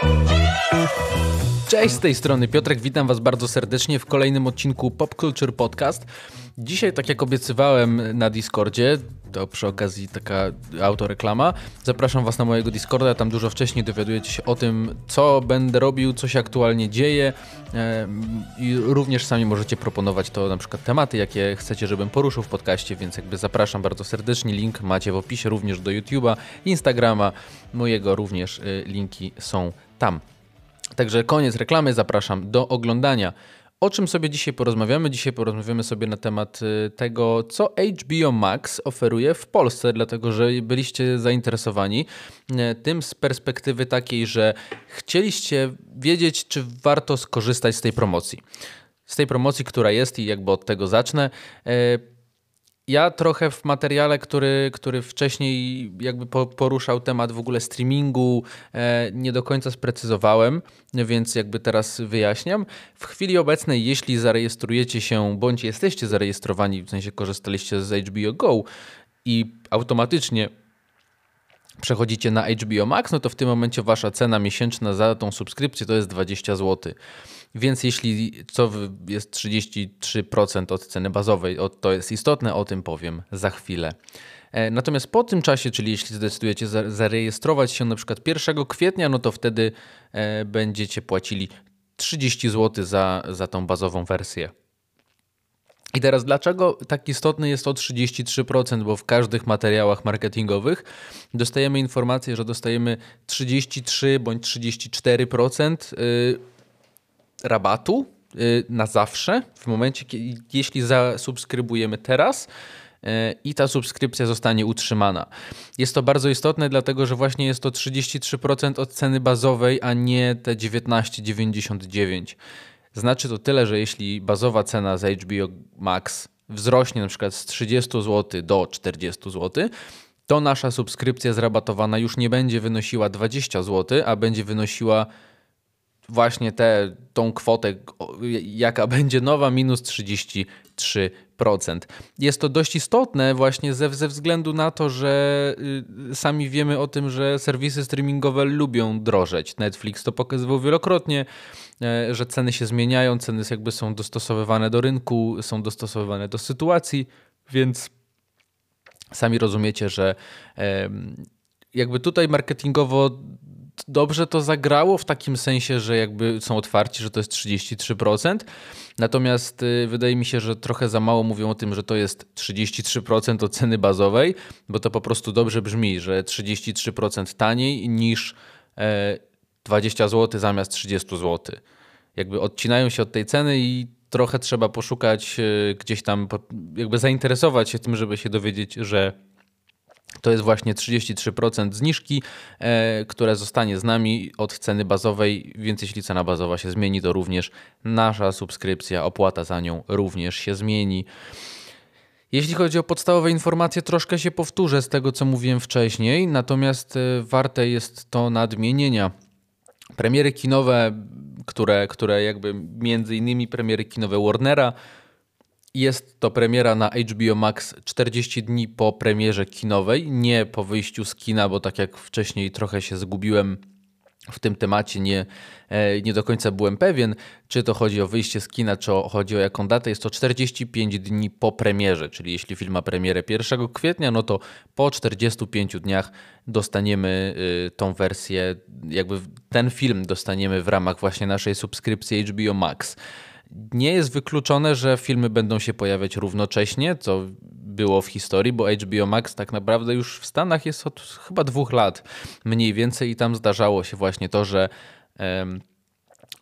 Thank you. Cześć, z tej strony Piotrek, witam Was bardzo serdecznie w kolejnym odcinku Pop Culture Podcast. Dzisiaj, tak jak obiecywałem na Discordzie, to przy okazji taka autoreklama, zapraszam Was na mojego Discorda, tam dużo wcześniej dowiadujecie się o tym, co będę robił, co się aktualnie dzieje i również sami możecie proponować to na przykład tematy, jakie chcecie, żebym poruszył w podcaście, więc jakby zapraszam bardzo serdecznie, link macie w opisie również do YouTube'a, Instagrama, mojego również e, linki są tam. Także koniec reklamy, zapraszam do oglądania. O czym sobie dzisiaj porozmawiamy? Dzisiaj porozmawiamy sobie na temat y, tego, co HBO Max oferuje w Polsce, dlatego że byliście zainteresowani y, tym z perspektywy takiej, że chcieliście wiedzieć, czy warto skorzystać z tej promocji. Z tej promocji, która jest i jakby od tego zacznę. Ja trochę w materiale, który, który wcześniej jakby poruszał temat w ogóle streamingu, e, nie do końca sprecyzowałem, więc jakby teraz wyjaśniam. W chwili obecnej, jeśli zarejestrujecie się, bądź jesteście zarejestrowani, w sensie korzystaliście z HBO Go i automatycznie przechodzicie na HBO Max, no to w tym momencie wasza cena miesięczna za tą subskrypcję to jest 20 zł. Więc jeśli co jest 33% od ceny bazowej, to jest istotne, o tym powiem za chwilę. E, natomiast po tym czasie, czyli jeśli zdecydujecie zarejestrować się na przykład 1 kwietnia, no to wtedy e, będziecie płacili 30 zł za, za tą bazową wersję. I teraz dlaczego tak istotne jest to 33%? Bo w każdych materiałach marketingowych dostajemy informację, że dostajemy 33 bądź 34% rabatu y, na zawsze w momencie, jeśli zasubskrybujemy teraz y, i ta subskrypcja zostanie utrzymana. Jest to bardzo istotne, dlatego że właśnie jest to 33% od ceny bazowej, a nie te 19,99. Znaczy to tyle, że jeśli bazowa cena za HBO Max wzrośnie przykład z 30 zł do 40 zł, to nasza subskrypcja zrabatowana już nie będzie wynosiła 20 zł, a będzie wynosiła właśnie tę tą kwotę, jaka będzie nowa, minus 33%. Jest to dość istotne właśnie ze, ze względu na to, że y, sami wiemy o tym, że serwisy streamingowe lubią drożeć. Netflix to pokazywał wielokrotnie, e, że ceny się zmieniają, ceny jakby są dostosowywane do rynku, są dostosowywane do sytuacji, więc sami rozumiecie, że jakby tutaj marketingowo dobrze to zagrało w takim sensie, że jakby są otwarci, że to jest 33%. Natomiast y, wydaje mi się, że trochę za mało mówią o tym, że to jest 33% od ceny bazowej, bo to po prostu dobrze brzmi, że 33% taniej niż 20 e, zł zamiast 30 zł. Jakby odcinają się od tej ceny i trochę trzeba poszukać y, gdzieś tam, jakby zainteresować się tym, żeby się dowiedzieć, że to jest właśnie 33% zniżki, e, które zostanie z nami od ceny bazowej, więc jeśli cena bazowa się zmieni, to również nasza subskrypcja, opłata za nią również się zmieni. Jeśli chodzi o podstawowe informacje, troszkę się powtórzę z tego, co mówiłem wcześniej, natomiast e, warte jest to nadmienienia. Premiery kinowe, które, które jakby między innymi premiery kinowe Warnera, jest to premiera na HBO Max 40 dni po premierze kinowej, nie po wyjściu z kina, bo tak jak wcześniej trochę się zgubiłem w tym temacie, nie, e, nie do końca byłem pewien, czy to chodzi o wyjście z kina, czy chodzi o jaką datę. Jest to 45 dni po premierze, czyli jeśli film ma premierę 1 kwietnia, no to po 45 dniach dostaniemy y, tą wersję, jakby ten film dostaniemy w ramach właśnie naszej subskrypcji HBO Max. Nie jest wykluczone, że filmy będą się pojawiać równocześnie, co było w historii, bo HBO Max tak naprawdę już w Stanach jest od chyba dwóch lat mniej więcej i tam zdarzało się właśnie to, że,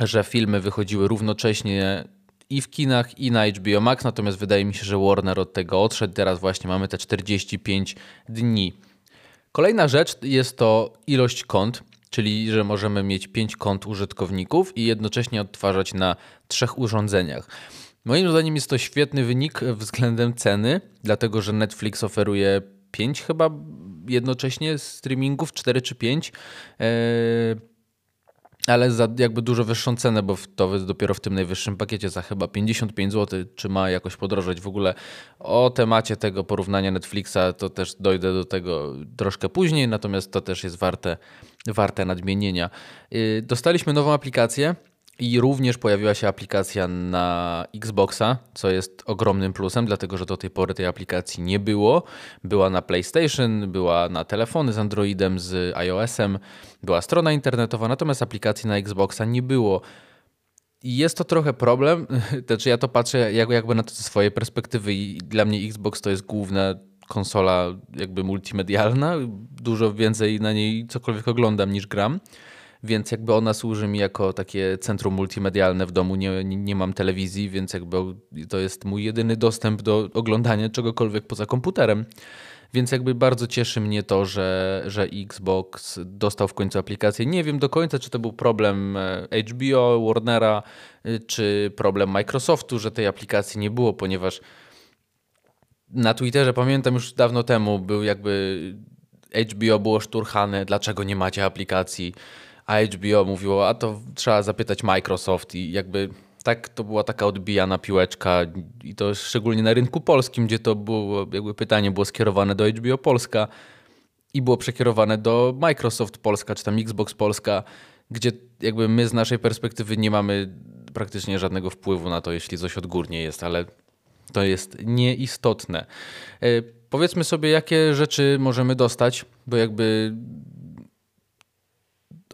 że filmy wychodziły równocześnie i w kinach, i na HBO Max, natomiast wydaje mi się, że Warner od tego odszedł. Teraz właśnie mamy te 45 dni. Kolejna rzecz jest to ilość kont czyli że możemy mieć 5 kont użytkowników i jednocześnie odtwarzać na trzech urządzeniach. Moim zdaniem jest to świetny wynik względem ceny, dlatego że Netflix oferuje 5 chyba jednocześnie streamingów, 4 czy 5. ale za jakby dużo wyższą cenę, bo to dopiero w tym najwyższym pakiecie za chyba 55 zł, czy ma jakoś podrożeć w ogóle. O temacie tego porównania Netflixa to też dojdę do tego troszkę później, natomiast to też jest warte, warte nadmienienia. Y, dostaliśmy nową aplikację i również pojawiła się aplikacja na Xboxa, co jest ogromnym plusem, dlatego że do tej pory tej aplikacji nie było. Była na PlayStation, była na telefony z Androidem, z iOS-em, była strona internetowa, natomiast aplikacji na Xboxa nie było. I jest to trochę problem, znaczy ja to patrzę jakby na to ze swojej perspektywy i dla mnie Xbox to jest główna konsola jakby multimedialna, dużo więcej na niej cokolwiek oglądam niż gram więc jakby ona służy mi jako takie centrum multimedialne w domu. Nie, nie, mam telewizji, więc jakby to jest mój jedyny dostęp do oglądania czegokolwiek poza komputerem. Więc jakby bardzo cieszy mnie to, że, że Xbox dostał w końcu aplikację. Nie wiem do końca, czy to był problem e, HBO, Warnera, e, czy problem Microsoftu, że tej aplikacji nie było, ponieważ na Twitterze pamiętam już dawno temu był jakby HBO było szturchane, dlaczego nie macie aplikacji a HBO mówiło, a to trzeba zapytać Microsoft i jakby tak to była taka odbijana piłeczka i to szczególnie na rynku polskim, gdzie to było, jakby pytanie było skierowane do HBO Polska i było przekierowane do Microsoft Polska czy tam Xbox Polska, gdzie jakby my z naszej perspektywy nie mamy praktycznie żadnego wpływu na to, jeśli coś odgórnie jest, ale to jest nieistotne. E, powiedzmy sobie, jakie rzeczy możemy dostać, bo jakby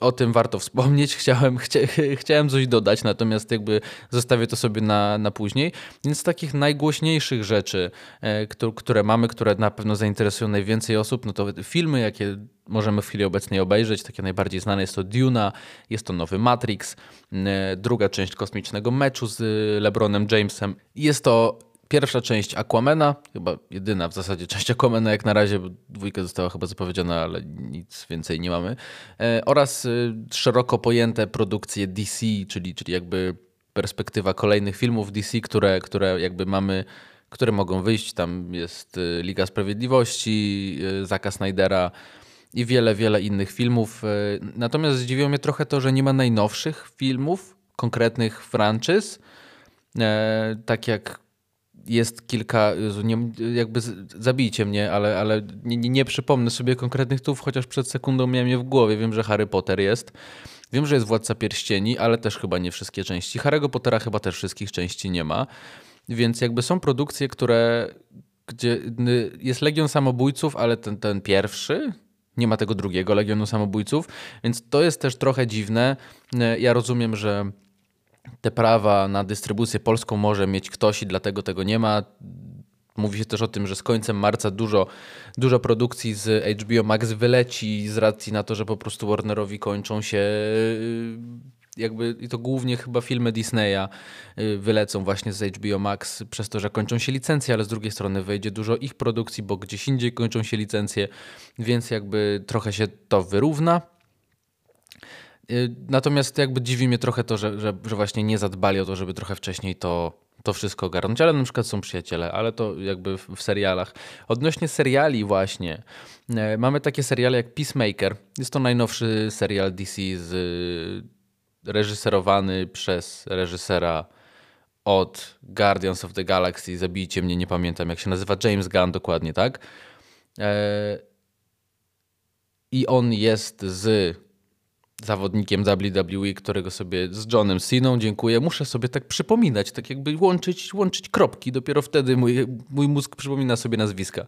o tym warto wspomnieć. Chciałem, chcia, chciałem coś dodać, natomiast jakby zostawię to sobie na, na później. Więc z takich najgłośniejszych rzeczy, e, które mamy, które na pewno zainteresują najwięcej osób, no to filmy, jakie możemy w chwili obecnej obejrzeć. Takie najbardziej znane jest to Duna, jest to nowy Matrix, e, druga część kosmicznego meczu z LeBronem Jamesem. Jest to Pierwsza część Aquamena, chyba jedyna w zasadzie część Aquamena jak na razie, bo dwójka została chyba zapowiedziana, ale nic więcej nie mamy. E, oraz y, szeroko pojęte produkcje DC, czyli, czyli jakby perspektywa kolejnych filmów DC, które, które jakby mamy, które mogą wyjść. Tam jest y, Liga Sprawiedliwości, Zaka Snydera i wiele, wiele innych filmów. Natomiast zdziwiło mnie trochę to, że nie ma najnowszych filmów, konkretnych franczyz, e, tak jak jest kilka, nie, jakby zabijcie mnie, ale, ale nie, nie, przypomnę sobie konkretnych tytułów, chociaż przed sekundą miałem je w głowie. Wiem, że Harry Potter jest. Wiem, że jest Władca Pierścieni, ale też chyba nie wszystkie części. Harry'ego Pottera chyba też wszystkich części nie ma. Więc jakby są produkcje, które gdzie jest Legion Samobójców, ale ten, ten pierwszy, nie ma tego drugiego Legionu Samobójców, więc to jest też trochę dziwne. Ja rozumiem, że te prawa na dystrybucję polską może mieć ktoś i dlatego tego nie ma. Mówi się też o tym, że z końcem marca dużo, dużo produkcji z HBO Max wyleci z racji na to, że po prostu Warnerowi kończą się y, jakby i to głównie chyba filmy Disneya y, wylecą właśnie z HBO Max przez to, że kończą się licencje, ale z drugiej strony wejdzie dużo ich produkcji, bo gdzieś indziej kończą się licencje, więc jakby trochę się to wyrówna. Y, natomiast jakby dziwi mnie trochę to, że, że, że, właśnie nie zadbali o to, żeby trochę wcześniej to, to wszystko ogarnąć, ale na przykład są przyjaciele, ale to jakby w, w serialach. Odnośnie seriali właśnie, e, mamy takie seriale jak Peacemaker. Jest to najnowszy serial DC z, reżyserowany przez reżysera od Guardians of the Galaxy, zabijcie mnie, nie pamiętam jak się nazywa, James Gunn dokładnie, tak? E, I on jest z zawodnikiem WWE, którego sobie z Johnem Siną dziękuję. Muszę sobie tak przypominać, tak jakby łączyć, łączyć kropki. Dopiero wtedy mój, mój mózg przypomina sobie nazwiska.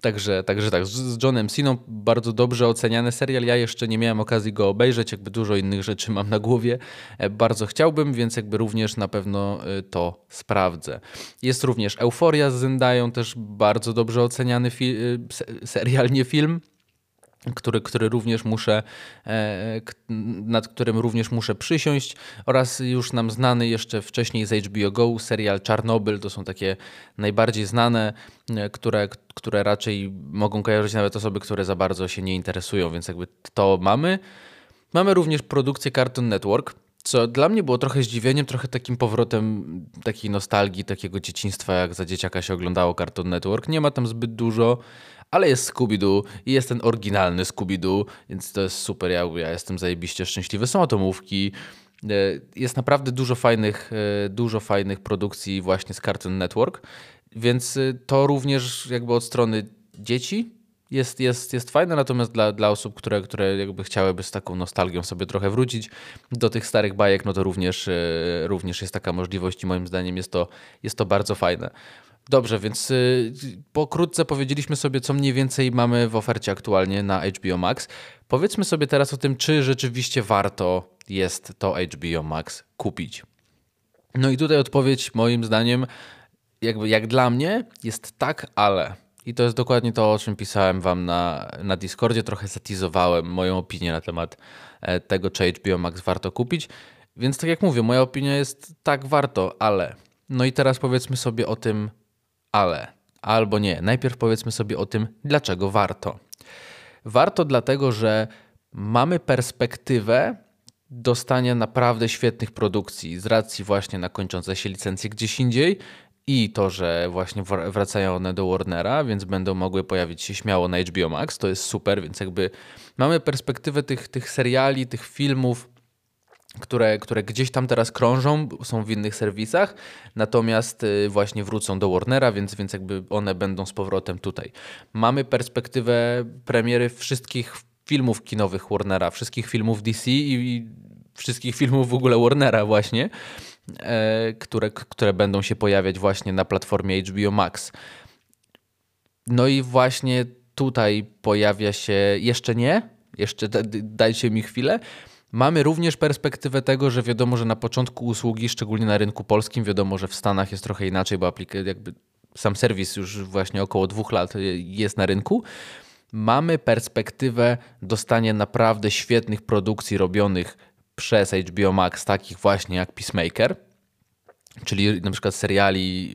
Także, także tak, z Johnem Siną bardzo dobrze oceniany serial. Ja jeszcze nie miałem okazji go obejrzeć, jakby dużo innych rzeczy mam na głowie. E, bardzo chciałbym, więc jakby również na pewno e, to sprawdzę. Jest również Euforia z Zendają, też bardzo dobrze oceniany e, serial, nie film który, który również muszę, e, nad którym również muszę przysiąść oraz już nam znany jeszcze wcześniej z HBO Go serial Czarnobyl, to są takie najbardziej znane, e, które, które raczej mogą kojarzyć nawet osoby, które za bardzo się nie interesują, więc jakby to mamy. Mamy również produkcję Cartoon Network, co dla mnie było trochę zdziwieniem, trochę takim powrotem takiej nostalgii, takiego dzieciństwa, jak za dzieciaka się oglądało Cartoon Network. Nie ma tam zbyt dużo, ale jest Scooby-Doo i jest ten oryginalny Scooby-Doo, więc to jest super, ja, ja jestem zajebiście szczęśliwy. Są atomówki, e, jest naprawdę dużo fajnych, e, dużo fajnych produkcji właśnie z Cartoon Network, więc e, to również jakby od strony dzieci jest, jest, jest fajne, natomiast dla, dla osób, które, które jakby chciałyby z taką nostalgią sobie trochę wrócić do tych starych bajek, no to również, również jest taka możliwość i moim zdaniem jest to, jest to bardzo fajne. Dobrze, więc y, pokrótce powiedzieliśmy sobie, co mniej więcej mamy w ofercie aktualnie na HBO Max. Powiedzmy sobie teraz o tym, czy rzeczywiście warto jest to HBO Max kupić. No i tutaj odpowiedź moim zdaniem, jakby jak dla mnie, jest tak, ale. I to jest dokładnie to, o czym pisałem wam na, na Discordzie. Trochę zatizowałem moją opinię na temat e, tego, czy HBO Max warto kupić. Więc tak jak mówię, moja opinia jest tak, warto, ale. No i teraz powiedzmy sobie o tym, ale albo nie. Najpierw powiedzmy sobie o tym, dlaczego warto. Warto dlatego, że mamy perspektywę dostania naprawdę świetnych produkcji z racji właśnie na kończące się licencje gdzieś indziej i to, że właśnie wracają one do Warnera, więc będą mogły pojawić się śmiało na HBO Max, to jest super, więc jakby mamy perspektywę tych, tych seriali, tych filmów, które, które gdzieś tam teraz krążą, są w innych serwisach, natomiast y, właśnie wrócą do Warnera, więc, więc jakby one będą z powrotem tutaj. Mamy perspektywę premiery wszystkich filmów kinowych Warnera, wszystkich filmów DC i, i wszystkich filmów w ogóle Warnera właśnie, e, które, które będą się pojawiać właśnie na platformie HBO Max. No i właśnie tutaj pojawia się, jeszcze nie, jeszcze dajcie mi chwilę, Mamy również perspektywę tego, że wiadomo, że na początku usługi, szczególnie na rynku polskim, wiadomo, że w Stanach jest trochę inaczej, bo jakby sam serwis już właśnie około dwóch lat jest na rynku. Mamy perspektywę dostania naprawdę świetnych produkcji robionych przez HBO Max, takich właśnie jak Peacemaker, czyli na przykład seriali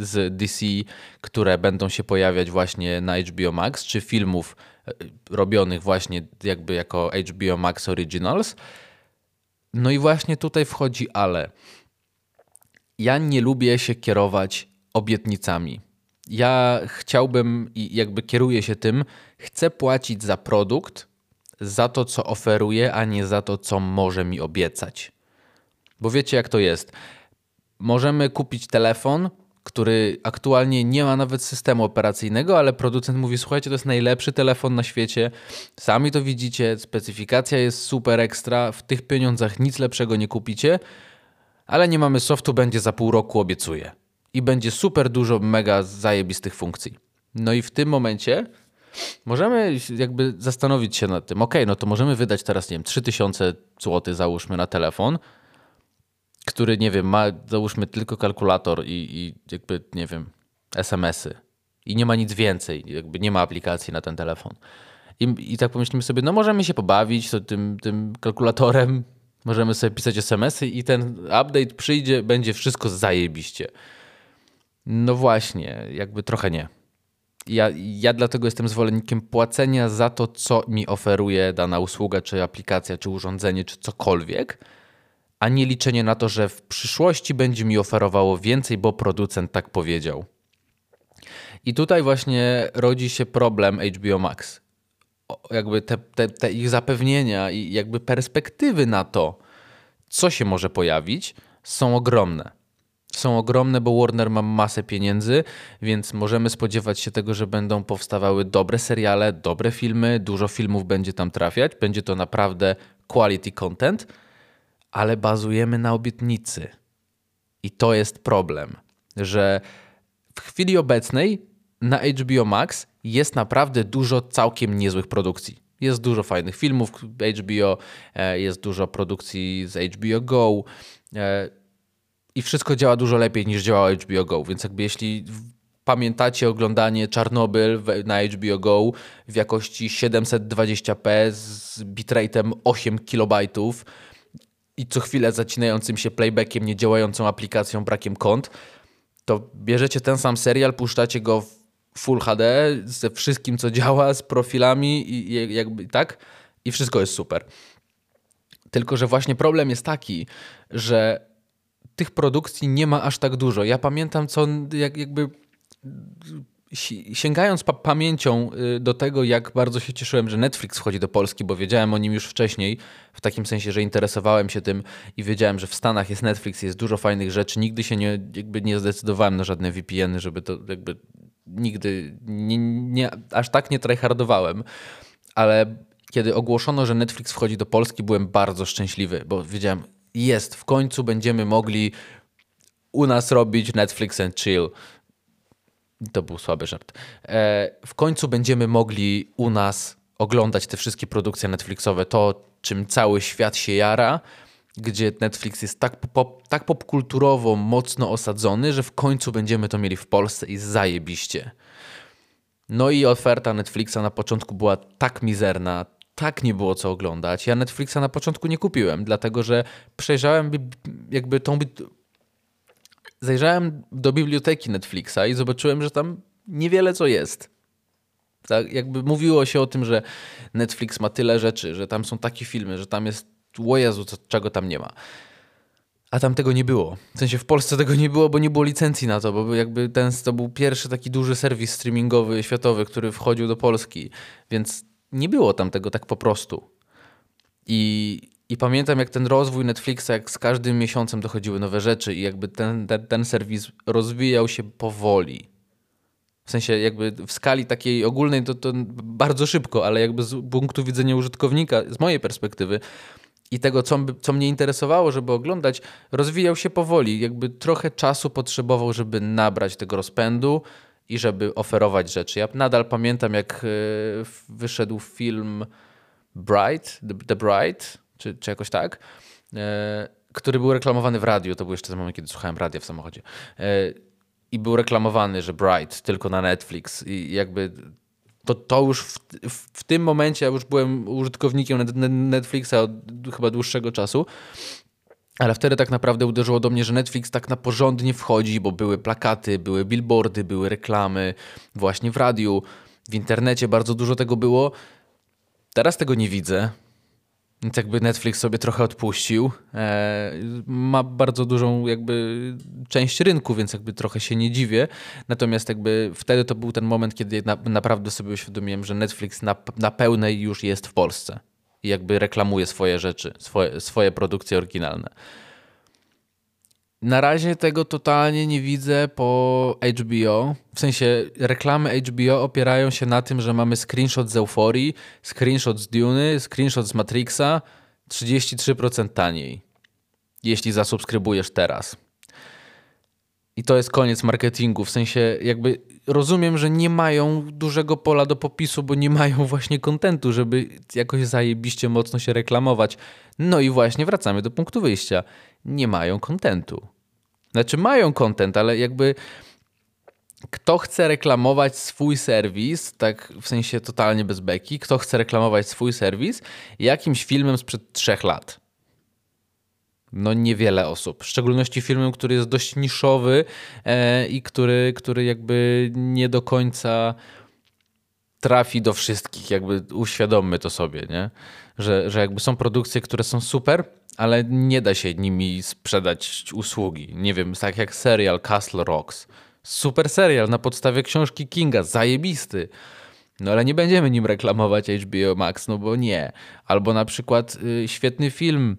y, z DC, które będą się pojawiać właśnie na HBO Max, czy filmów y, robionych właśnie jakby jako HBO Max Originals. No i właśnie tutaj wchodzi ale. Ja nie lubię się kierować obietnicami. Ja chciałbym i jakby kieruję się tym, chcę płacić za produkt, za to, co oferuje, a nie za to, co może mi obiecać. Bo wiecie, jak to jest możemy kupić telefon, który aktualnie nie ma nawet systemu operacyjnego, ale producent mówi: Słuchajcie, to jest najlepszy telefon na świecie. Sami to widzicie, specyfikacja jest super ekstra, w tych pieniądzach nic lepszego nie kupicie, ale nie mamy softu, będzie za pół roku, obiecuję. I będzie super dużo mega zajebistych funkcji. No i w tym momencie możemy jakby zastanowić się nad tym, ok, no to możemy wydać teraz, nie wiem, 3000 zł załóżmy na telefon, który, nie wiem, ma załóżmy tylko kalkulator i, i jakby, nie wiem, SMS-y i nie ma nic więcej, jakby nie ma aplikacji na ten telefon. I, i tak pomyślimy sobie, no możemy się pobawić to tym, tym kalkulatorem, możemy sobie pisać SMS-y i ten update przyjdzie, będzie wszystko zajebiście. No właśnie, jakby trochę nie. Ja, ja dlatego jestem zwolennikiem płacenia za to, co mi oferuje dana usługa, czy aplikacja, czy urządzenie, czy cokolwiek – a nie liczenie na to, że w przyszłości będzie mi oferowało więcej, bo producent tak powiedział. I tutaj właśnie rodzi się problem HBO Max. Jakby te, te, te, ich zapewnienia i jakby perspektywy na to, co się może pojawić, są ogromne. Są ogromne, bo Warner ma masę pieniędzy, więc możemy spodziewać się tego, że będą powstawały dobre seriale, dobre filmy, dużo filmów będzie tam trafiać. Będzie to naprawdę quality content ale bazujemy na obietnicy. I to jest problem, że w chwili obecnej na HBO Max jest naprawdę dużo całkiem niezłych produkcji. Jest dużo fajnych filmów HBO, e, jest dużo produkcji z HBO Go e, i wszystko działa dużo lepiej niż działało HBO Go. Więc jakby jeśli pamiętacie oglądanie Czarnobyl na HBO Go w jakości 720p z bitrate'em 8 kilobajtów, i co chwilę zacinającym się playbackiem, niedziałającą aplikacją, brakiem kont, to bierzecie ten sam serial, puszczacie go w Full HD ze wszystkim, co działa, z profilami i jakby tak, i wszystko jest super. Tylko, że właśnie problem jest taki, że tych produkcji nie ma aż tak dużo. Ja pamiętam, co jak, jakby sięgając pa pamięcią y, do tego, jak bardzo się cieszyłem, że Netflix wchodzi do Polski, bo wiedziałem o nim już wcześniej, w takim sensie, że interesowałem się tym i wiedziałem, że w Stanach jest Netflix, jest dużo fajnych rzeczy. Nigdy się nie, jakby nie zdecydowałem na żadne VPN-y, żeby to jakby nigdy nie, nie, aż tak nie tryhardowałem, ale kiedy ogłoszono, że Netflix wchodzi do Polski, byłem bardzo szczęśliwy, bo wiedziałem, jest, w końcu będziemy mogli u nas robić Netflix and chill. To był słaby żart. E, w końcu będziemy mogli u nas oglądać te wszystkie produkcje Netflixowe, to czym cały świat się jara, gdzie Netflix jest tak, pop, tak popkulturowo mocno osadzony, że w końcu będziemy to mieli w Polsce i zajebiście. No i oferta Netflixa na początku była tak mizerna, tak nie było co oglądać. Ja Netflixa na początku nie kupiłem, dlatego że przejrzałem jakby tą zajrzałem do biblioteki Netflixa i zobaczyłem, że tam niewiele co jest. Tak, jakby mówiło się o tym, że Netflix ma tyle rzeczy, że tam są takie filmy, że tam jest, o czego tam nie ma. A tam tego nie było. W sensie w Polsce tego nie było, bo nie było licencji na to, bo jakby ten to był pierwszy taki duży serwis streamingowy światowy, który wchodził do Polski, więc nie było tam tego tak po prostu. I i pamiętam, jak ten rozwój Netflixa, jak z każdym miesiącem dochodziły nowe rzeczy i jakby ten, ten, ten serwis rozwijał się powoli. W sensie jakby w skali takiej ogólnej to, to bardzo szybko, ale jakby z punktu widzenia użytkownika, z mojej perspektywy i tego, co, co mnie interesowało, żeby oglądać, rozwijał się powoli. Jakby trochę czasu potrzebował, żeby nabrać tego rozpędu i żeby oferować rzeczy. Ja nadal pamiętam, jak e, wyszedł film Bright, The, The Bright, czy, czy jakoś tak, e, który był reklamowany w radiu. To był jeszcze ten moment, kiedy słuchałem radia w samochodzie. E, I był reklamowany, że Bright tylko na Netflix. I jakby to, to już w, w, tym momencie, ja już byłem użytkownikiem Netflixa od chyba dłuższego czasu. Ale wtedy tak naprawdę uderzyło do mnie, że Netflix tak na porządnie wchodzi, bo były plakaty, były billboardy, były reklamy właśnie w radiu, w internecie bardzo dużo tego było. Teraz tego nie widzę. Więc jakby Netflix sobie trochę odpuścił. E, ma bardzo dużą jakby część rynku, więc jakby trochę się nie dziwię. Natomiast jakby wtedy to był ten moment, kiedy na, naprawdę sobie uświadomiłem, że Netflix na, na pełnej już jest w Polsce. I jakby reklamuje swoje rzeczy, swoje, swoje produkcje oryginalne. Na razie tego totalnie nie widzę po HBO. W sensie reklamy HBO opierają się na tym, że mamy screenshot z Euforii, screenshot z Dune, screenshot z Matrixa 33% taniej, jeśli zasubskrybujesz teraz. I to jest koniec marketingu. W sensie jakby rozumiem, że nie mają dużego pola do popisu, bo nie mają właśnie kontentu, żeby jakoś zajebiście mocno się reklamować. No i właśnie wracamy do punktu wyjścia. Nie mają kontentu. Znaczy mają content, ale jakby kto chce reklamować swój serwis, tak w sensie totalnie bez beki, kto chce reklamować swój serwis jakimś filmem sprzed trzech lat? No niewiele osób, w szczególności filmem, który jest dość niszowy e, i który, który jakby nie do końca trafi do wszystkich, jakby uświadommy to sobie, nie? Że, że jakby są produkcje, które są super, ale nie da się nimi sprzedać usługi. Nie wiem, tak jak serial Castle Rocks. Super serial na podstawie książki Kinga, zajebisty. No ale nie będziemy nim reklamować HBO Max, no bo nie. Albo na przykład y, świetny film,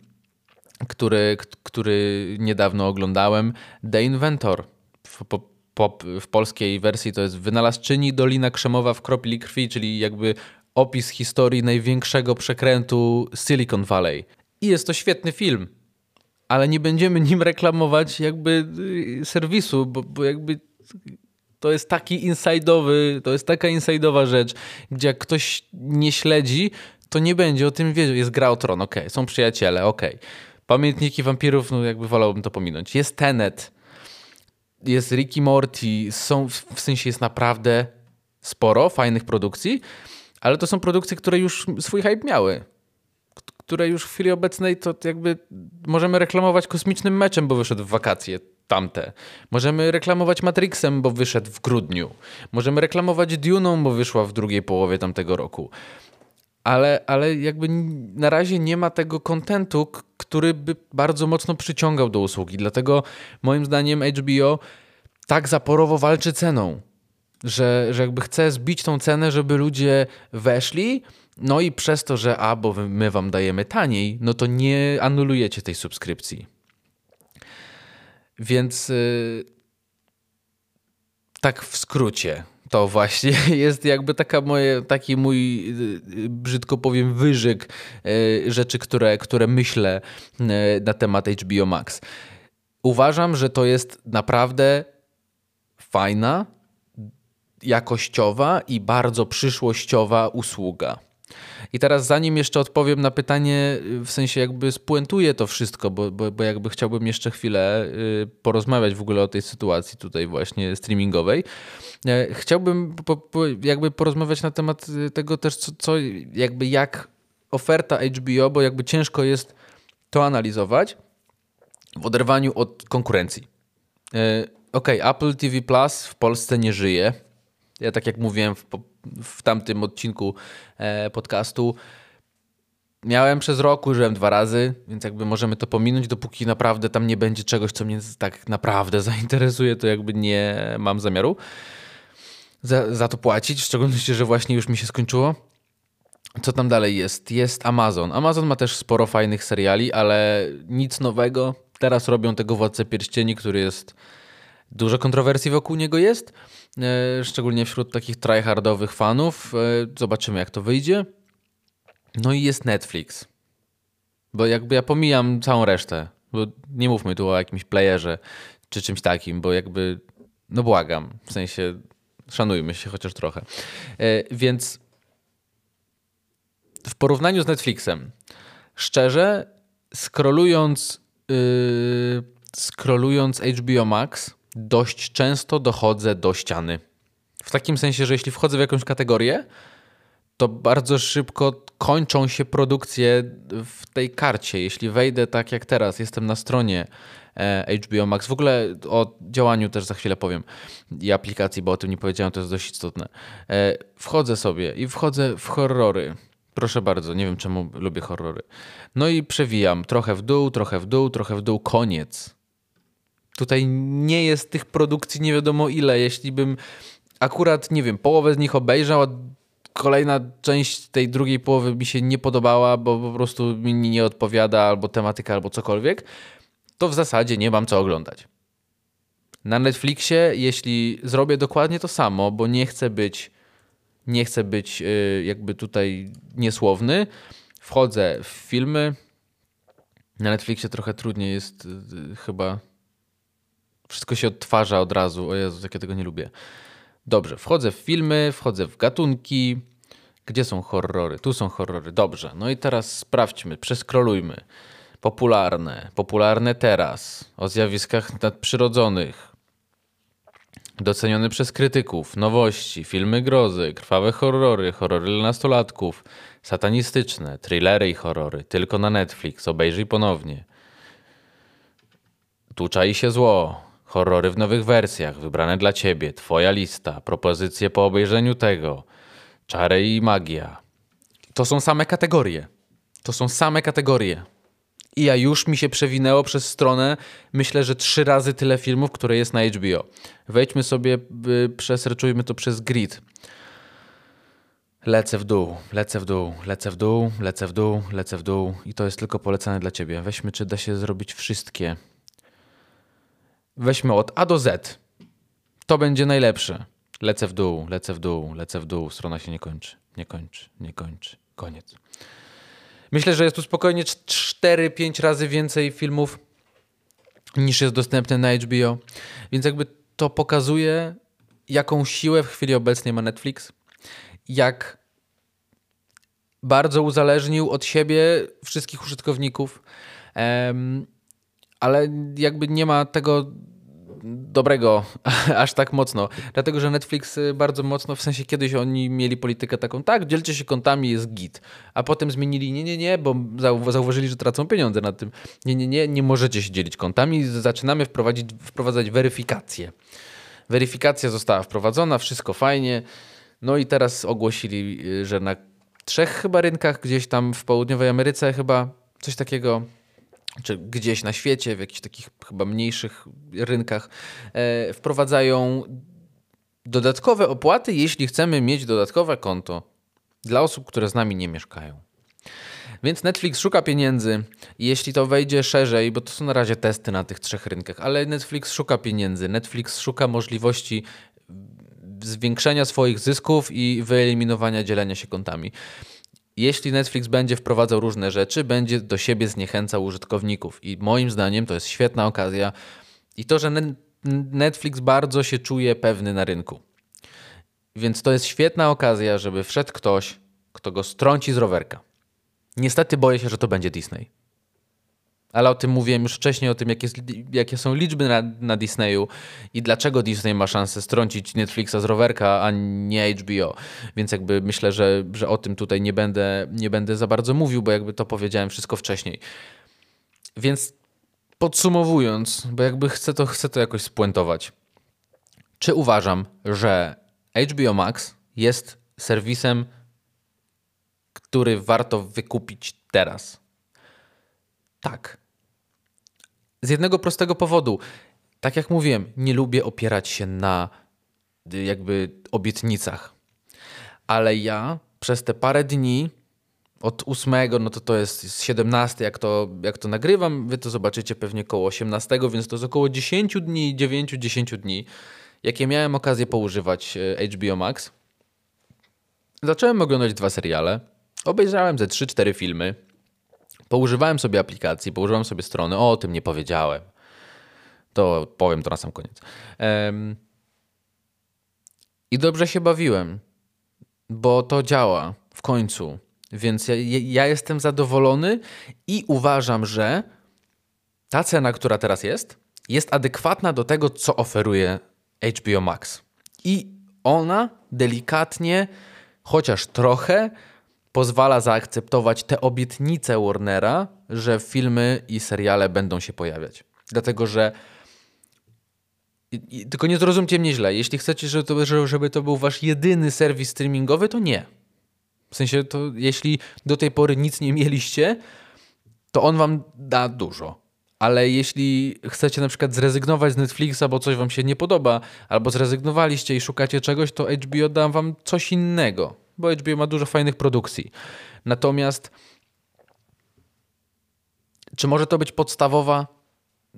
który, który niedawno oglądałem, The Inventor. W, po, po, w polskiej wersji to jest Wynalazczyni Dolina Krzemowa w kropli krwi, czyli jakby opis historii największego przekrętu Silicon Valley. I jest to świetny film, ale nie będziemy nim reklamować jakby y, serwisu, bo, bo jakby to jest taki inside'owy, to jest taka inside'owa rzecz, gdzie jak ktoś nie śledzi, to nie będzie o tym wiedział. Jest gra o tron, okej, okay. są przyjaciele, okej. Okay. Pamiętniki wampirów, no jakby wolałbym to pominąć. Jest Tenet, jest Ricky Morty, są, w sensie jest naprawdę sporo fajnych produkcji, ale to są produkcje, które już swój hype miały które już w chwili obecnej to jakby możemy reklamować kosmicznym meczem, bo wyszedł w wakacje tamte. Możemy reklamować Matrixem, bo wyszedł w grudniu. Możemy reklamować Duną, bo wyszła w drugiej połowie tamtego roku. Ale, ale jakby na razie nie ma tego kontentu, który by bardzo mocno przyciągał do usługi. Dlatego moim zdaniem HBO tak zaporowo walczy ceną że, że jakby chce zbić tą cenę, żeby ludzie weszli, no i przez to, że a, bo my wam dajemy taniej, no to nie anulujecie tej subskrypcji. Więc yy, tak w skrócie to właśnie jest jakby taka moje, taki mój, y, brzydko powiem, wyżyk y, rzeczy, które, które myślę y, na temat HBO Max. Uważam, że to jest naprawdę fajna, jakościowa i bardzo przyszłościowa usługa. I teraz zanim jeszcze odpowiem na pytanie, w sensie jakby spuentuję to wszystko, bo, bo, bo jakby chciałbym jeszcze chwilę porozmawiać w ogóle o tej sytuacji tutaj właśnie streamingowej, E, chciałbym po, po, jakby porozmawiać na temat y, tego też, co, co, jakby jak oferta HBO, bo jakby ciężko jest to analizować w oderwaniu od konkurencji. E, ok, Apple TV Plus w Polsce nie żyje. Ja tak jak mówiłem w, w tamtym odcinku e, podcastu, miałem przez rok, użyłem dwa razy, więc jakby możemy to pominąć, dopóki naprawdę tam nie będzie czegoś, co mnie tak naprawdę zainteresuje, to jakby nie mam zamiaru za, za to płacić, w szczególności, że właśnie już mi się skończyło. Co tam dalej jest? Jest Amazon. Amazon ma też sporo fajnych seriali, ale nic nowego. Teraz robią tego Władcę Pierścieni, który jest... Dużo kontrowersji wokół niego jest, e, szczególnie wśród takich tryhardowych fanów. E, zobaczymy, jak to wyjdzie. No i jest Netflix. Bo jakby ja pomijam całą resztę, bo nie mówmy tu o jakimś playerze czy czymś takim, bo jakby, no błagam, w sensie Szanujmy się chociaż trochę. E, więc w porównaniu z Netflixem, szczerze, scrollując, yy, scrollując HBO Max, dość często dochodzę do ściany. W takim sensie, że jeśli wchodzę w jakąś kategorię, to bardzo szybko kończą się produkcje w tej karcie. Jeśli wejdę tak jak teraz, jestem na stronie E, HBO Max. W ogóle o działaniu też za chwilę powiem i aplikacji, bo o tym nie powiedziałem, to jest dość istotne. E, wchodzę sobie i wchodzę w horrory. Proszę bardzo, nie wiem czemu lubię horrory. No i przewijam trochę w dół, trochę w dół, trochę w dół, koniec. Tutaj nie jest tych produkcji nie wiadomo ile. Jeśli bym akurat, nie wiem, połowę z nich obejrzał, a kolejna część tej drugiej połowy mi się nie podobała, bo po prostu mi nie odpowiada albo tematyka, albo cokolwiek, to w zasadzie nie mam co oglądać. Na Netflixie, jeśli zrobię dokładnie to samo, bo nie chcę być, nie chcę być y, jakby tutaj niesłowny, wchodzę w filmy. Na Netflixie trochę trudniej jest y, chyba. Wszystko się odtwarza od razu. O Jezu, jak ja tego nie lubię. Dobrze, wchodzę w filmy, wchodzę w gatunki. Gdzie są horrory? Tu są horrory. Dobrze. No i teraz sprawdźmy, przeskrolujmy popularne, popularne teraz, o zjawiskach nadprzyrodzonych, docenione przez krytyków, nowości, filmy grozy, krwawe horrory, horrory dla nastolatków, satanistyczne, thrillery i horrory, tylko na Netflix, obejrzyj ponownie. Tu czai się zło, horrory w nowych wersjach, wybrane dla ciebie, twoja lista, propozycje po obejrzeniu tego, czary i magia. To są same kategorie. To są same kategorie. I ja już mi się przewinęło przez stronę, myślę, że trzy razy tyle filmów, które jest na HBO. Wejdźmy sobie, y, przeserczujmy to przez grid. Lecę w dół, lecę w dół, lecę w dół, lecę w dół, lecę w dół i to jest tylko polecane dla ciebie. Weźmy, czy da się zrobić wszystkie. Weźmy od A do Z. To będzie najlepsze. Lecę w dół, lecę w dół, lecę w dół. Strona się nie kończy, nie kończy, nie kończy. Koniec. Myślę, że jest tu spokojnie 4-5 razy więcej filmów niż jest dostępne na HBO. Więc jakby to pokazuje, jaką siłę w chwili obecnej ma Netflix, jak bardzo uzależnił od siebie wszystkich użytkowników, ale jakby nie ma tego dobrego aż tak mocno. Dlatego, że Netflix y, bardzo mocno, w sensie kiedyś oni mieli politykę taką, tak, dzielcie się kontami, jest git. A potem zmienili, nie, nie, nie, bo zauważyli, że tracą pieniądze na tym. Nie, nie, nie, nie możecie się dzielić kontami. Zaczynamy wprowadzić, wprowadzać weryfikację. Weryfikacja została wprowadzona, wszystko fajnie. No i teraz ogłosili, y, że na trzech chyba rynkach, gdzieś tam w południowej Ameryce chyba, coś takiego czy gdzieś na świecie, w jakichś takich chyba mniejszych rynkach, e, wprowadzają dodatkowe opłaty, jeśli chcemy mieć dodatkowe konto dla osób, które z nami nie mieszkają. Więc Netflix szuka pieniędzy. Jeśli to wejdzie szerzej, bo to są na razie testy na tych trzech rynkach, ale Netflix szuka pieniędzy. Netflix szuka możliwości zwiększenia swoich zysków i wyeliminowania dzielenia się kontami. Jeśli Netflix będzie wprowadzał różne rzeczy, będzie do siebie zniechęcał użytkowników. I moim zdaniem to jest świetna okazja. I to, że Netflix bardzo się czuje pewny na rynku. Więc to jest świetna okazja, żeby wszedł ktoś, kto go strąci z rowerka. Niestety boję się, że to będzie Disney. Ale o tym mówiłem już wcześniej, o tym, jakie, jakie są liczby na, na, Disneyu i dlaczego Disney ma szansę strącić Netflixa z rowerka, a nie HBO. Więc jakby myślę, że, że o tym tutaj nie będę, nie będę za bardzo mówił, bo jakby to powiedziałem wszystko wcześniej. Więc podsumowując, bo jakby chcę to, chcę to jakoś spuentować. Czy uważam, że HBO Max jest serwisem, który warto wykupić teraz? Tak. Z jednego prostego powodu. Tak jak mówiłem, nie lubię opierać się na jakby obietnicach. Ale ja przez te parę dni od 8, no to to jest 17, jak to, jak to nagrywam, wy to zobaczycie pewnie koło 18, więc to jest około 10 dni, 9-10 dni, jakie miałem okazję poużywać e, HBO Max. Zacząłem oglądać dwa seriale, obejrzałem ze 3-4 filmy, poużywałem sobie aplikacji, poużywałem sobie strony, o, o tym nie powiedziałem. To powiem to na sam koniec. Um, I dobrze się bawiłem, bo to działa w końcu. Więc ja, ja jestem zadowolony i uważam, że ta cena, która teraz jest, jest adekwatna do tego, co oferuje HBO Max. I ona delikatnie, chociaż trochę, pozwala zaakceptować te obietnice Warnera, że filmy i seriale będą się pojawiać. Dlatego, że tylko nie zrozumcie mnie źle. Jeśli chcecie, żeby to, żeby to był wasz jedyny serwis streamingowy, to nie. W sensie, to jeśli do tej pory nic nie mieliście, to on wam da dużo. Ale jeśli chcecie na przykład zrezygnować z Netflixa, bo coś wam się nie podoba, albo zrezygnowaliście i szukacie czegoś, to HBO da wam coś innego, bo HBO ma dużo fajnych produkcji. Natomiast czy może to być podstawowa,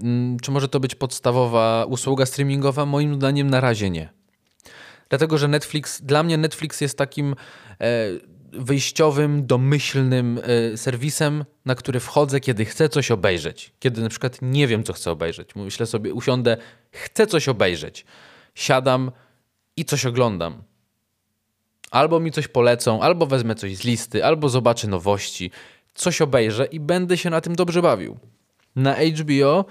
mm, czy może to być podstawowa usługa streamingowa? Moim zdaniem na razie nie. Dlatego, że Netflix, dla mnie Netflix jest takim e, wyjściowym, domyślnym e, serwisem, na który wchodzę, kiedy chcę coś obejrzeć. Kiedy na przykład nie wiem, co chcę obejrzeć. Myślę sobie, usiądę, chcę coś obejrzeć. Siadam i coś oglądam. Albo mi coś polecą, albo wezmę coś z listy, albo zobaczę nowości, coś obejrzę i będę się na tym dobrze bawił. Na HBO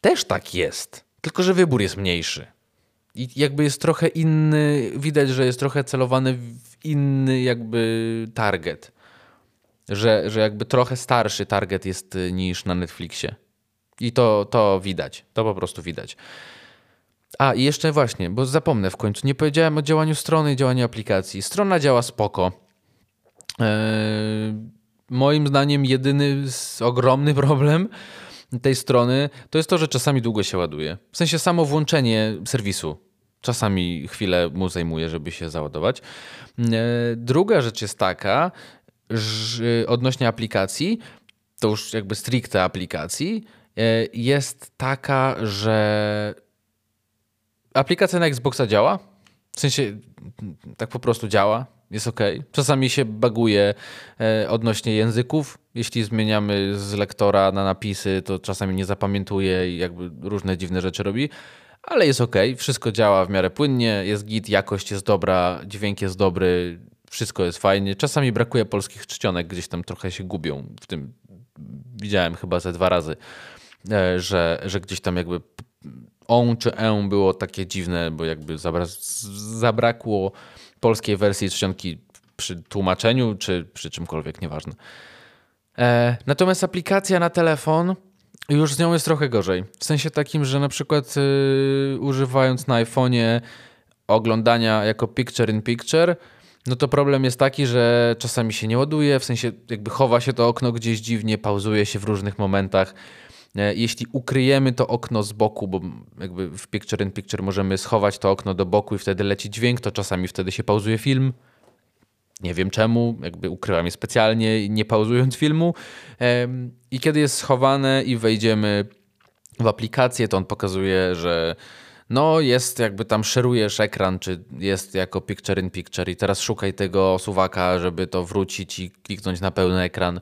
też tak jest, tylko że wybór jest mniejszy. I jakby jest trochę inny, widać, że jest trochę celowany w inny jakby target. Że, że jakby trochę starszy target jest y, niż na Netflixie. I to, to widać, to po prostu widać. A i jeszcze właśnie, bo zapomnę w końcu, nie powiedziałem o działaniu strony i działaniu aplikacji. Strona działa spoko. Eee, moim zdaniem jedyny ogromny problem tej strony to jest to, że czasami długo się ładuje. W sensie samo włączenie serwisu czasami chwilę mu zajmuje, żeby się załadować. E, druga rzecz jest taka, że odnośnie aplikacji, to już jakby stricte aplikacji, e, jest taka, że aplikacja na Xboxa działa. W sensie tak po prostu działa, jest ok. Czasami się baguje e, odnośnie języków. Jeśli zmieniamy z lektora na napisy, to czasami nie zapamiętuje i jakby różne dziwne rzeczy robi ale jest ok, wszystko działa w miarę płynnie, jest git, jakość jest dobra, dźwięk jest dobry, wszystko jest fajnie. Czasami brakuje polskich czcionek, gdzieś tam trochę się gubią w tym. Widziałem chyba ze dwa razy, e, że, że gdzieś tam jakby on czy e było takie dziwne, bo jakby zabrakło polskiej wersji czcionki przy tłumaczeniu czy przy czymkolwiek, nieważne. E, natomiast aplikacja na telefon już z nią jest trochę gorzej. W sensie takim, że na przykład yy, używając na iPhone'ie oglądania jako picture in picture, no to problem jest taki, że czasami się nie ładuje, w sensie jakby chowa się to okno gdzieś dziwnie, pauzuje się w różnych momentach. E, jeśli ukryjemy to okno z boku, bo jakby w Picture in Picture możemy schować to okno do boku i wtedy leci dźwięk, to czasami wtedy się pauzuje film. Nie wiem czemu, jakby ukryłam je specjalnie, nie pauzując filmu. I kiedy jest schowane i wejdziemy w aplikację, to on pokazuje, że no jest jakby tam szerujesz ekran, czy jest jako picture in picture i teraz szukaj tego suwaka, żeby to wrócić i kliknąć na pełny ekran.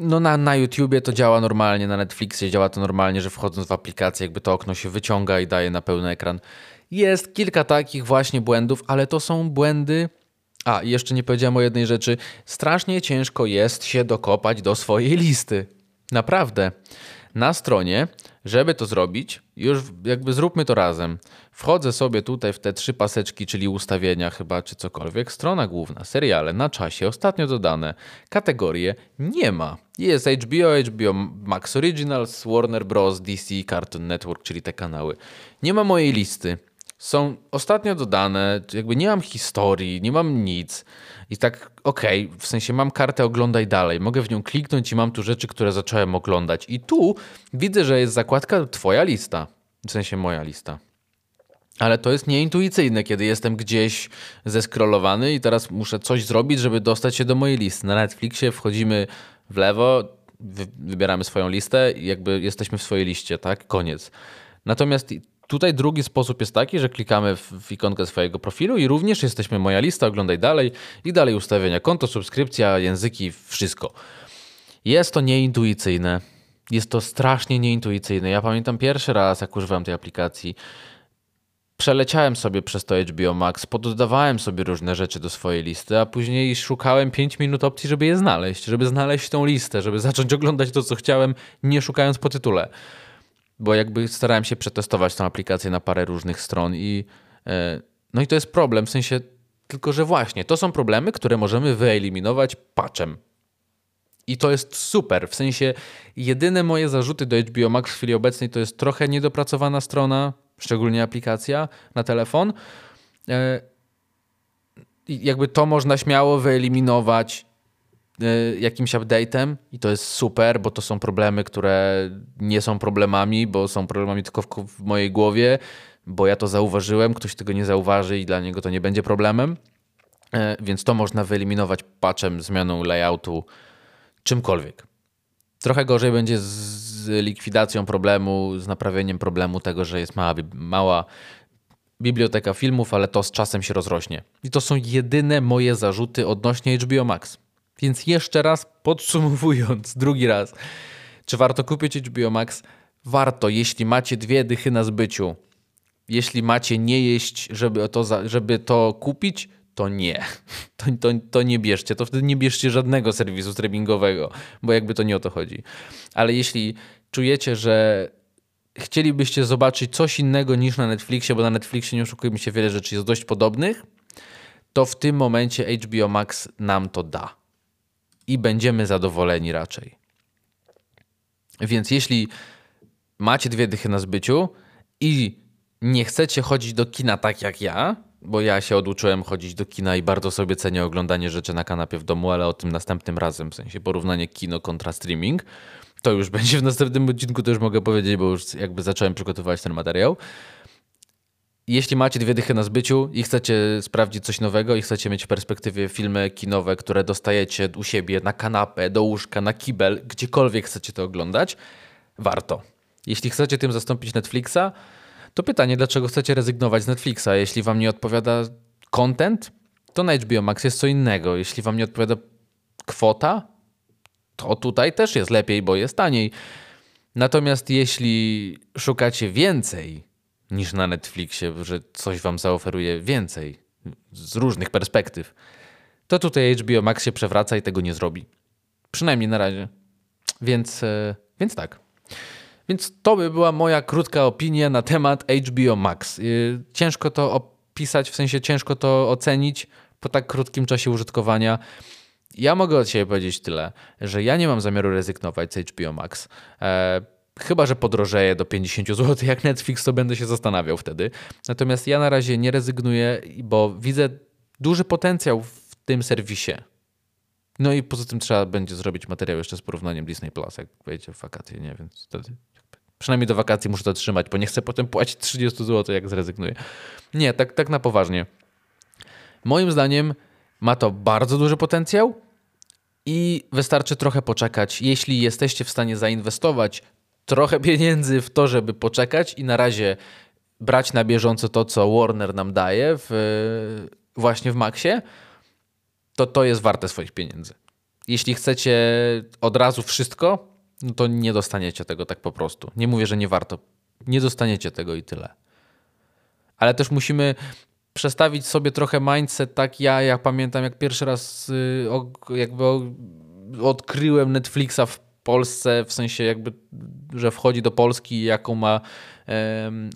No na, na YouTubie to działa normalnie, na Netflixie działa to normalnie, że wchodząc w aplikację jakby to okno się wyciąga i daje na pełny ekran. Jest kilka takich właśnie błędów, ale to są błędy... A, jeszcze nie powiedziałem o jednej rzeczy. Strasznie ciężko jest się dokopać do swojej listy. Naprawdę. Na stronie żeby to zrobić, już jakby zróbmy to razem. Wchodzę sobie tutaj w te trzy paseczki, czyli ustawienia chyba, czy cokolwiek. Strona główna, seriale, na czasie, ostatnio dodane. Kategorie nie ma. Jest HBO, HBO Max Originals, Warner Bros., DC, Cartoon Network, czyli te kanały. Nie ma mojej listy. Są ostatnio dodane, jakby nie mam historii, nie mam nic. I tak, okej, okay, w sensie mam kartę oglądaj dalej, mogę w nią kliknąć i mam tu rzeczy, które zacząłem oglądać. I tu widzę, że jest zakładka twoja lista, w sensie moja lista. Ale to jest nieintuicyjne, kiedy jestem gdzieś zeskrolowany i teraz muszę coś zrobić, żeby dostać się do mojej listy. Na Netflixie wchodzimy w lewo, wybieramy swoją listę i jakby jesteśmy w swojej liście, tak? Koniec. Natomiast Tutaj drugi sposób jest taki, że klikamy w, ikonkę swojego profilu i również jesteśmy moja lista, oglądaj dalej i dalej ustawienia, konto, subskrypcja, języki, wszystko. Jest to nieintuicyjne. Jest to strasznie nieintuicyjne. Ja pamiętam pierwszy raz, jak używałem tej aplikacji, przeleciałem sobie przez to HBO Max, poddawałem sobie różne rzeczy do swojej listy, a później szukałem 5 minut opcji, żeby je znaleźć, żeby znaleźć tą listę, żeby zacząć oglądać to, co chciałem, nie szukając po tytule bo jakby starałem się przetestować tą aplikację na parę różnych stron i e, no i to jest problem, w sensie tylko, że właśnie to są problemy, które możemy wyeliminować patchem. I to jest super, w sensie jedyne moje zarzuty do HBO Max w chwili obecnej to jest trochę niedopracowana strona, szczególnie aplikacja na telefon. E, jakby to można śmiało wyeliminować jakimś update'em i to jest super, bo to są problemy, które nie są problemami, bo są problemami tylko w, w, mojej głowie, bo ja to zauważyłem, ktoś tego nie zauważy i dla niego to nie będzie problemem. E, więc to można wyeliminować patchem, zmianą layoutu, czymkolwiek. Trochę gorzej będzie z likwidacją problemu, z naprawieniem problemu tego, że jest mała, mała biblioteka filmów, ale to z czasem się rozrośnie. I to są jedyne moje zarzuty odnośnie HBO Max. Więc jeszcze raz podsumowując, drugi raz, czy warto kupić HBO Max? Warto, jeśli macie dwie dychy na zbyciu. Jeśli macie nie jeść, żeby to, żeby to kupić, to nie. To, to, to nie bierzcie. To wtedy nie bierzcie żadnego serwisu streamingowego, bo jakby to nie o to chodzi. Ale jeśli czujecie, że chcielibyście zobaczyć coś innego niż na Netflixie, bo na Netflixie nie oszukujmy się, wiele rzeczy jest dość podobnych, to w tym momencie HBO Max nam to da i będziemy zadowoleni raczej. Więc jeśli macie dwie dychy na zbyciu i nie chcecie chodzić do kina tak jak ja, bo ja się oduczyłem chodzić do kina i bardzo sobie cenię oglądanie rzeczy na kanapie w domu, ale o tym następnym razem, w sensie porównanie kino kontra streaming. To już będzie w następnym odcinku, to już mogę powiedzieć, bo już jakby zacząłem przygotowywać ten materiał jeśli macie dwie dychy na zbyciu i chcecie sprawdzić coś nowego i chcecie mieć w perspektywie filmy kinowe, które dostajecie u siebie na kanapę, do łóżka, na kibel, gdziekolwiek chcecie to oglądać, warto. Jeśli chcecie tym zastąpić Netflixa, to pytanie, dlaczego chcecie rezygnować z Netflixa? Jeśli wam nie odpowiada content, to na HBO Max jest co innego. Jeśli wam nie odpowiada kwota, to tutaj też jest lepiej, bo jest taniej. Natomiast jeśli szukacie więcej niż na Netflixie, że coś wam zaoferuje więcej z różnych perspektyw, to tutaj HBO Max się przewraca i tego nie zrobi. Przynajmniej na razie. Więc, e, więc tak. Więc to by była moja krótka opinia na temat HBO Max. E, ciężko to opisać, w sensie ciężko to ocenić po tak krótkim czasie użytkowania. Ja mogę od siebie powiedzieć tyle, że ja nie mam zamiaru rezygnować z HBO Max. Chyba, że podrożeje do 50 zł jak Netflix, to będę się zastanawiał wtedy. Natomiast ja na razie nie rezygnuję, bo widzę duży potencjał w tym serwisie. No i poza tym trzeba będzie zrobić materiał jeszcze z porównaniem Disney Plus, jak wejdzie w wakacje, nie? Więc wtedy przynajmniej do wakacji muszę to trzymać, bo nie chcę potem płacić 30 zł, jak zrezygnuję. Nie, tak, tak na poważnie. Moim zdaniem ma to bardzo duży potencjał i wystarczy trochę poczekać. Jeśli jesteście w stanie zainwestować trochę pieniędzy w to, żeby poczekać i na razie brać na bieżąco to, co Warner nam daje w, właśnie w Maxie, to to jest warte swoich pieniędzy. Jeśli chcecie od razu wszystko, no to nie dostaniecie tego tak po prostu. Nie mówię, że nie warto. Nie dostaniecie tego i tyle. Ale też musimy przestawić sobie trochę mindset, tak ja, jak pamiętam, jak pierwszy raz y, jakby odkryłem Netflixa w Polsce, w sensie jakby, że wchodzi do Polski, jaką ma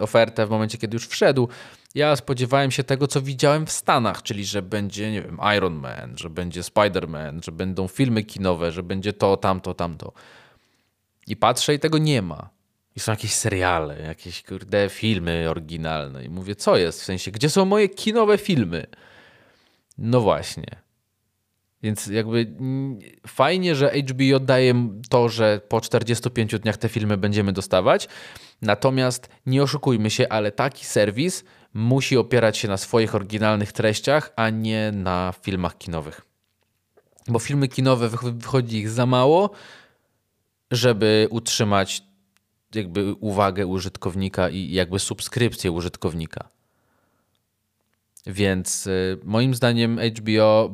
ofertę w momencie, kiedy już wszedł. Ja spodziewałem się tego, co widziałem w Stanach, czyli że będzie, nie wiem, Iron Man, że będzie Spider-Man, że będą filmy kinowe, że będzie to, tamto, tamto. I patrzę i tego nie ma. I są jakieś seriale, jakieś kurde filmy oryginalne. I mówię, co jest? W sensie, gdzie są moje kinowe filmy? No właśnie. Więc jakby fajnie, że HBO daje to, że po 45 dniach te filmy będziemy dostawać. Natomiast nie oszukujmy się, ale taki serwis musi opierać się na swoich oryginalnych treściach, a nie na filmach kinowych. Bo filmy kinowe wychodzi ich za mało, żeby utrzymać jakby uwagę użytkownika i jakby subskrypcję użytkownika. Więc y, moim zdaniem HBO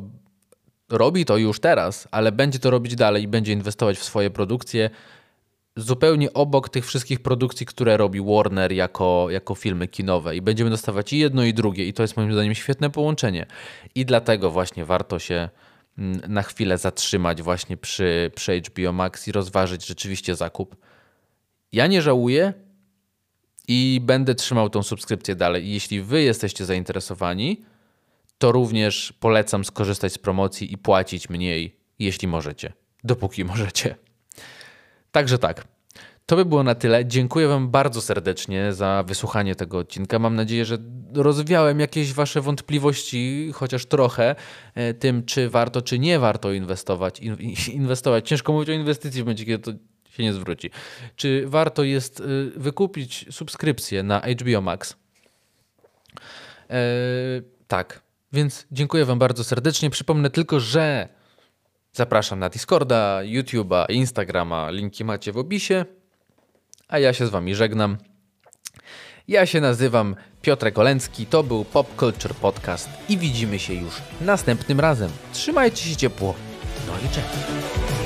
robi to już teraz, ale będzie to robić dalej i będzie inwestować w swoje produkcje zupełnie obok tych wszystkich produkcji, które robi Warner jako, jako filmy kinowe i będziemy dostawać i jedno i drugie i to jest moim zdaniem świetne połączenie i dlatego właśnie warto się mm, na chwilę zatrzymać właśnie przy, przy HBO Max i rozważyć rzeczywiście zakup. Ja nie żałuję i będę trzymał tą subskrypcję dalej. jeśli wy jesteście zainteresowani, to również polecam skorzystać z promocji i płacić mniej, jeśli możecie, dopóki możecie. Także tak. To by było na tyle. Dziękuję Wam bardzo serdecznie za wysłuchanie tego odcinka. Mam nadzieję, że rozwiałem jakieś Wasze wątpliwości, chociaż trochę, e, tym, czy warto, czy nie warto inwestować. inwestować. Ciężko mówić o inwestycji w momencie, kiedy to się nie zwróci. Czy warto jest e, wykupić subskrypcję na HBO Max? Eee, tak. Więc dziękuję Wam bardzo serdecznie. Przypomnę tylko, że zapraszam na Discorda, YouTube'a, Instagrama. Linki macie w opisie. A ja się z Wami żegnam. Ja się nazywam Piotrek Olencki, to był Pop Culture Podcast i widzimy się już następnym razem. Trzymajcie się ciepło. No i cześć.